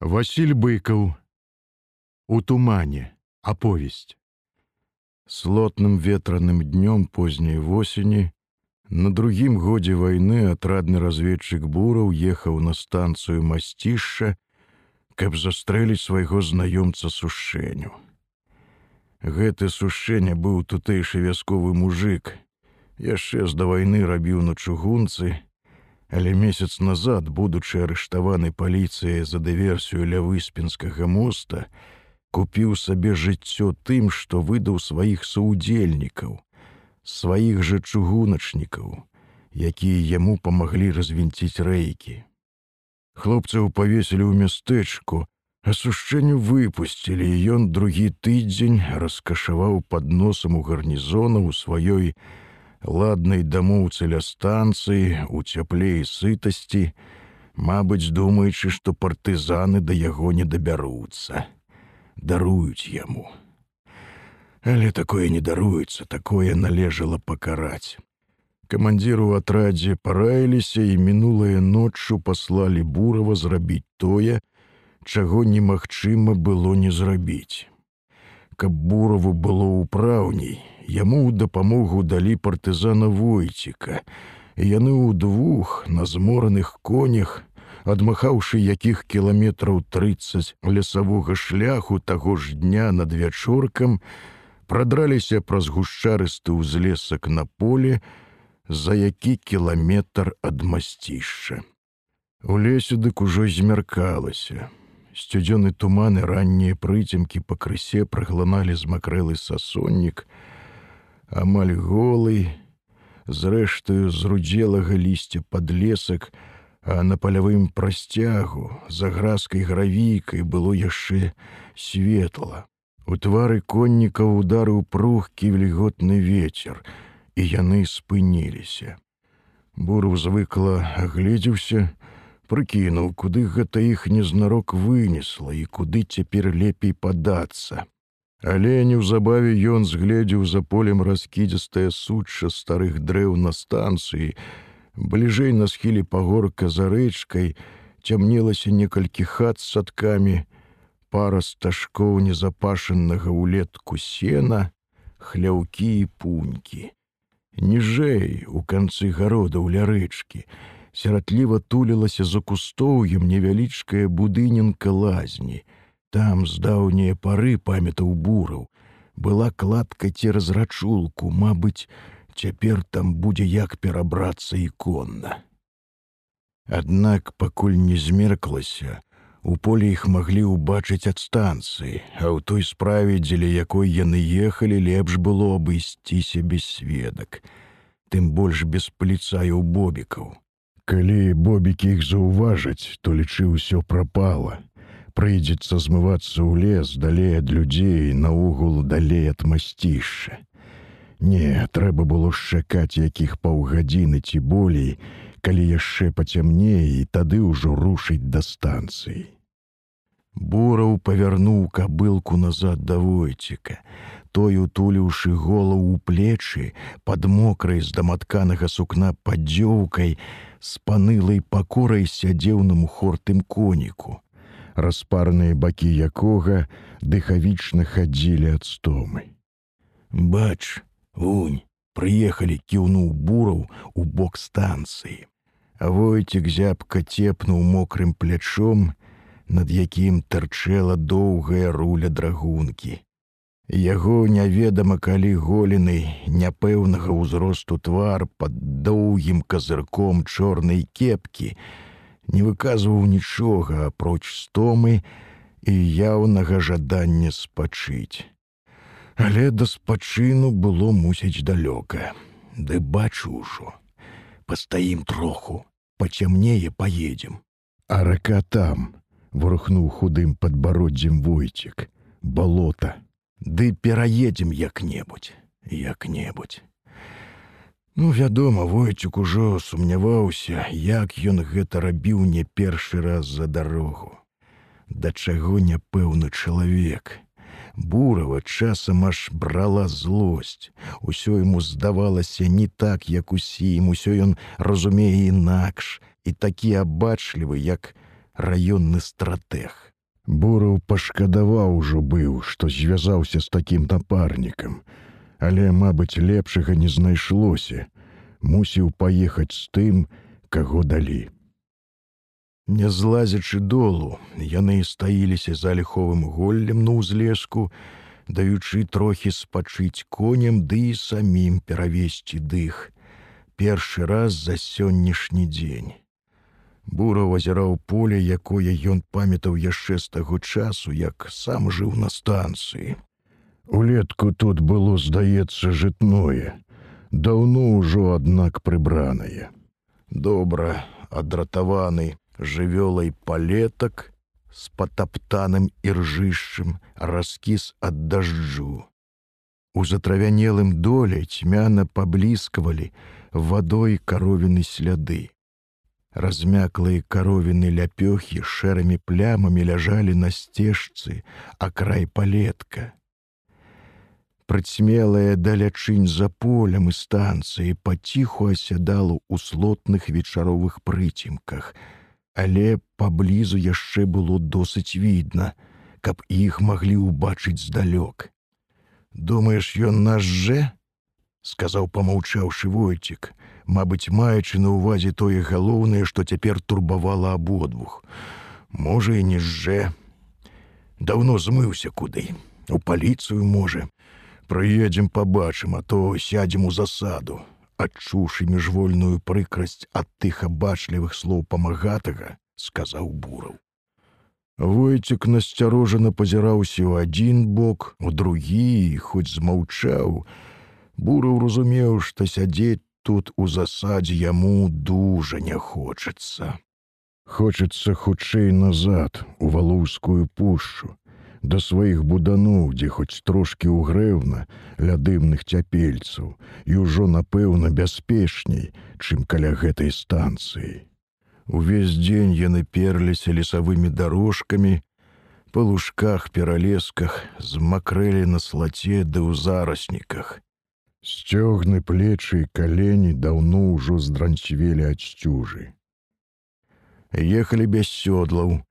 Васіль быкаў у тумане. Аповесць слотным ветраным днём позняй восені на другім годзе вайны атрадны разведчык бураў ехаў на станцыю масцішша каб застрэліць свайго знаёмца сушэню гэты сушэння быў тутэйшы вясковы мужик яшчэ з да вайны рабіў на чугунцы Але месяц назад, будучы арыштаваны паліцыяй за дыверсію ля выспенскага моста, купіў сабе жыццё тым, што выдаў сваіх саўдзельнікаў, сваіх жа чугуначнікаў, якія яму памаглі развінціць рэйкі. Хлопцаў павесілі ў мястэчку, асушчэнню выпусцілі, і ён другі тыдзень раскашаваў пад носам у гарнізона ў сваёй, ладнай дамоўцы ля станцыі у цяплей сытасці, Мабыць, думаючы, што партызаны да яго не дабяруцца, даруюць яму. Але такое не даруецца, такое належала пакараць. Камандзіру ў атрадзе параіліся і мінулае ноччу паслалі бурава зрабіць тое, чаго немагчыма было не зрабіць. Каб бураву было ўпраўней, Яму ў дапамогу далі партызана войціка. Яны ўдвух на змораных конях, адмахаўшы якіх кіламетраў 30 лесавога шляху таго ж дня над вячоркам, прадраліся праз гушчарысты ўзлесак на поле, за які кіламетр ад масцішча. У лесе дык ужо змяркалася. Сцюдзёны туманы раннія прыцемкі пакрысе праглыналі змакрэлы сасоннік, амаль голы, зрэштаю з рудзелага лісця подлесак, а на палявым прасцягу за гразкай гравійкай было яшчэ светла. У твары коннікаў ударыў прухкі вільготны ветер, і яны спыніліся. Буру звыкла агледзеўся, прыкінуў, куды гэта іх незнарок вынесла і куды цяпер лепей падацца. Але неўзабаве ён згледзеў за полем раскідзістае сучча старых дрэў на станцыі. Бліжэй на схілі пагорка за рэчкай цямнелася некалькі хат з садкамі, пара стажкоў незапашанага ўлетку сена, хляўкі і пунькі. Ніжэй у канцы гародаў ля рэчкі, сіратліва тулілася за кустоўем невялічкая будыненка лазні, Там з даўнія пары памятаў бураў, была кладка цераз рачулку, Мабыць, цяпер там будзе як перабрацца іконна. Аднак пакуль не змерклася, у поле іх маглі ўбачыць ад станцыі, а ў той справе, дзеля якой яны ехалі, лепш было абысціся без сведак, тым больш без паліцаяў бобікаў. Калі бобікі іх заўважаць, то лічы ўсё прапала прыйдзецца змывацца ў лес далей ад людзей наогул далей ад масцішча. Не, трэба было чакаць якіх паўгадзіны ці болей, калі яшчэ пацямнее і тады ўжо рушыць да станцыі. Бураў павярнуў кабылку назад да войціка, той утуліўшы голову ў плечы пад мокрай з даматканага сукна паддзёўкай, з панылай пакорай сядзеў на мухортым коніку распарныя бакі якога дыхавічна хадзілі ад стомы. Бач, вунь, прыехалі кіўнуў бураў у бок станцыі. Войцік зябка цепнуў мокрым плячом, над якім тарчэла доўгая руля драгункі. Яго няведама калі голены няпэўнага ўзросту твар пад доўгім казырком чорнай кепкі, не выказваў нічога апроч стомы і яўнага жадання спачыць. Але да спачыну было мусіць далёка. Ды бачу ўжо, пастаім троху, пацямнее поедем. А рака там вурхнуў худым падбароддзем войцік, балота, Ды пераедзем як-небудзь, як-небудзь. Ну, вядома, войцюк ужо сумняваўся, як ён гэта рабіў не першы раз за дарогу. Да чаго няпэўны чалавек. Бурава часам аж брала злосць. Усё яму здавалася не так, як усім, усё ён разумее інакш і такі абачлівы, як раённы стратэг. Бураў пашкадаваў ужо быў, што звязаўся з такім напарнікам, але, мабыць, лепшага не знайшлося, мусіў паехаць з тым, каго далі. Не злазячы долу, яны стаіліся за ліховым голлем на ўзлеску, даючы трохі спачыць коням ды і самім перавесці дых. Першы раз за сённяшні дзень. Бураў азіраў поле, якое ён памятаў яшчэ з таго часу, як сам жыў на станцыі. Улетку тут было, здаецца, жытное. Даўно ўжо, аднак прыбранае. Добра, адратаваны жывёлай палетак з патаптаным іржышчым раскіс ад дажджу. У затравянелым доле цьмяна пабліскавалі вадой каровіны сляды. Размяклыя каровіны ляпёхі шэрымі плямамі ляжалі на сцежцы, а край палетка. Прыцьмелая далячынь за полем і станцыі паціху асядала ў слотных вечаровых прыцімках, але паблізу яшчэ было досыць відна, каб іх маглі ўбачыць здалёк. Думаеш, ён наш жэ? сказаў помаўчаўшы войцік, Мабыць, маючы на ўвазе тое галоўнае, што цяпер турбавала абодвух. Можа і не жжэ. Даўно змыўся куды. У паліцыю можа. Прыедзем пабачым, а то сядзем у засаду, адчуўшы міжвольную прыкрасць ад тых абачлівых слоў памагатага, сказаў бураў. Войцік насцярожана пазіраўся ў адзін бок, у другі, хоць змаўчаў, Бураў разумеў, што сядзець тут у засадзе яму дужа не хочацца. Хочацца хутчэй назад у валоўскую пушчу, да сваіх буданоў, дзе хоць трошкі ўгрэўна ля дымных цяпельцаў і ўжо напэўна бяспечней, чым каля гэтай станцыі. Увесь дзень яны перліся лесавымі дарожкамі, па лужках пералесках змакрэлі на слаце ды ў зарасніках, Сцёгны плечы і калені даўно ўжо здранцвелі ад сцюжы. Ехалі без сёдлаў.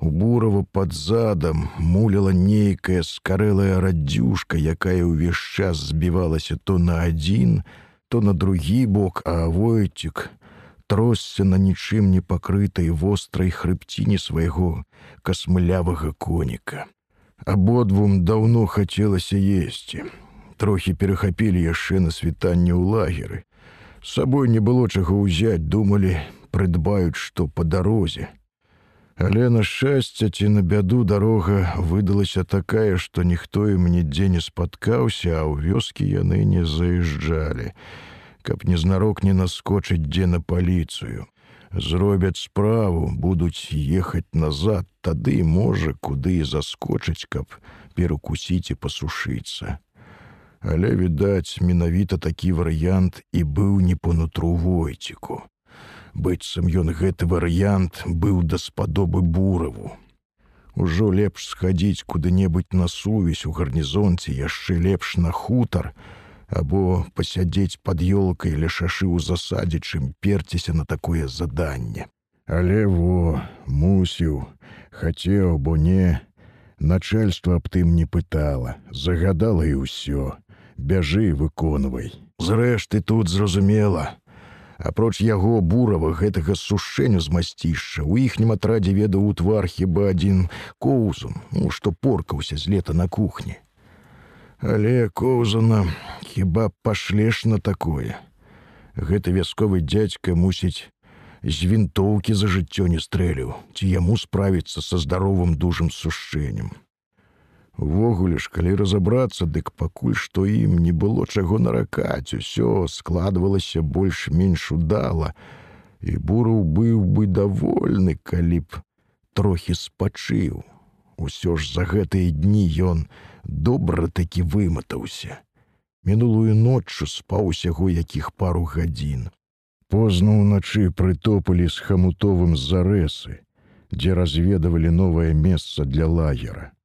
У бурава пад задам муляла нейкая скарэлая раддзюшка, якая ўвесь час збівалася то на адзін, то на другі бок, а войцік тросся на нічым не пакрытай вострай хрыбціне свайго касмылявага коніка. Абодвум даўно хацелася есці трохі перахапілі яшчэ на світанне ў лагеры. З сабой не было чаго ўзяць, думалі, прыдбаюць, што па дарозе. Але на шчасце ці на бяду дарога выдалася такая, што ніхто ім нідзе не спаткаўся, а ў вёскі яны не заязджалі, каб незнарок не наскочыць дзе на паліцыю. Зробяць справу, будуць ехаць назад, тады можа, куды заскочыць, каб перакусіць і пасушыцца але відаць менавіта такі варыянт і быў не по нутру войціку быццам ён гэты варыянт быў даспадобы бураву. Ужо лепш схадзіць куды-небудзь на сувязь у гарнізонце яшчэ лепш на хутар або пасядзець под ёлкай ля шашы ў засадзе чым перціся на такое заданне. Але во мусіў хацеў бо не начальство аб тым не пытала загадала і ўсё бяжы выконвай. Зрэшты тут зразумела. Апроч яго бурава гэтага сушэню з масцішча у іхнім атрадзе ведаў у твар хіба адзін коўзун, ну, што поркаўся з лета на кухні. Але коўзана хіба пашлеш на такое. Гэты вясковы дзядзька мусіць з вінтоўкі за жыццё не стрэліў, ці яму справіцца са здаровым дужым сушэннем. Увогуле ж, калі разабрацца, дык пакуль што ім не было чаго наракаць, усё складвалася больш-менш удала, і бураў быў бы давольны, калі б трохі спачыў. Усё ж за гэтыя дні ён добра такі выматаўся. Мінулую ноччу спаў усяго якіх пару гадзін. Позна ўначы прытопалі з хамутовым зарэсы, дзе разведавалі новае месца для лагера.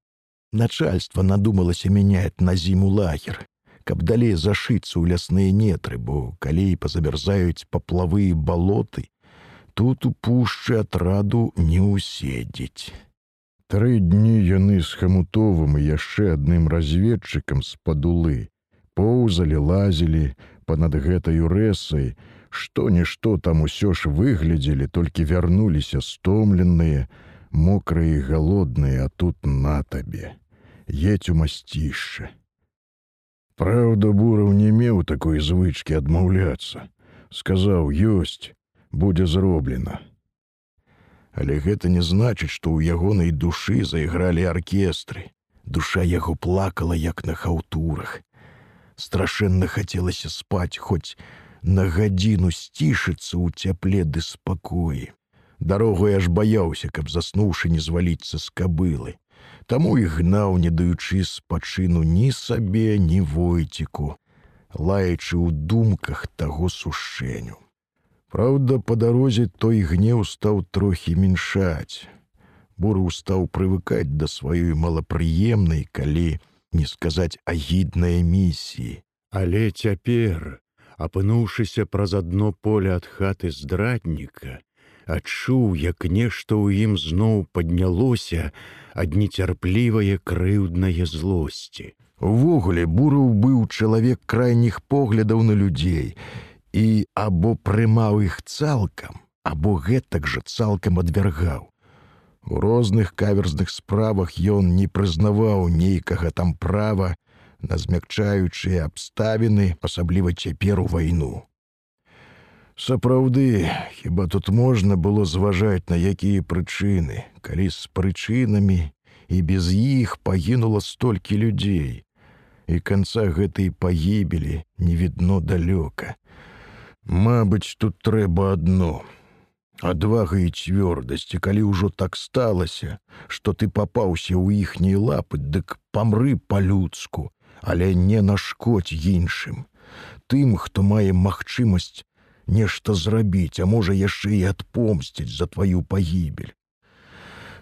Начальство надумалася мяняць на зіму лагер, каб далей зашыцца ў лясныя нетры, бо калі пазамярзаюць паплавы балоты, тут у пушчы атраду не ўседзець. Тры дні яны з хамутовым і яшчэ адным разведчыкам з падулы поўзалі лазілі па-над гэтаю рэсай, што-нішто там усё ж выглядзелі, толькі вярнуліся стомленыя, мокрыя і галодныя, а тут на табе, едь у масцішча. Праўда, бураў не меў такой звычкі адмаўляцца, сказаў ёсць, будзе зроблена. Але гэта не значыць, што ў ягонай душы зайгралі аркестры. Душа яго плакала як на хаўтурах. Страшэнна хацелася спаць, хоць на гадзіну сцішыцца ў цяпле ды спакоі. Дарогу аж баяўся, каб заснуўшы не зваліцца з кабылы. Таму і гнаў, не даючы спачыну ні сабе, ні войціку, лаячы ў думках таго сушэню. Праўда, па дарозе той гнеў стаў трохі меншаць. Буру стаў прывыкаць да сваёй малапрыемнай, калі не сказаць агіднай місіі. Але цяпер, апынуўшыся праз адно поле ад хаты здрадніка, адчуў, як нешта ў ім зноў паднялося ад нецярплівае крыўднае злосці. Увогуле бураў быў чалавек крайніх поглядаў на людзей і або прымаў іх цалкам, або гэтак жа цалкам адвяргаў. У розных каверзных справах ён не прызнаваў нейкага там права, на змякчаючыя абставіны, асабліва цяпер у вайну. Сапраўды, хіба тут можна было зважаць на якія прычыны, калі з прычынамі і без іх пагінула столькі людзей, і канца гэтай пагібелі не відно далёка. Мабыць, тут трэба адно. Адвага і цвёрдасці, калі ўжо так сталася, што ты папаўся ў іхняй лапы, дык памры па-людску, але не нашкодь іншым. Тым, хто мае магчымасць нешта зрабіць, а можа яшчэ і адпомсціць за тваю пагібель.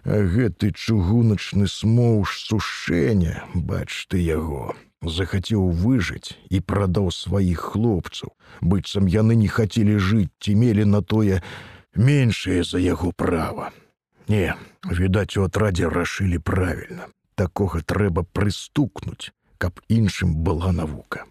А гэты чыгуначны смоўж сушэння, бач ты яго, захацеў выжыць і прадаў сваіх хлопцаў, быццам яны не хацелі жыць ці мелі на тое меншае за яго права. Не, відаць, у атрадзе рашылі правільна. Такога трэба прыстукнуць, каб іншым была навука.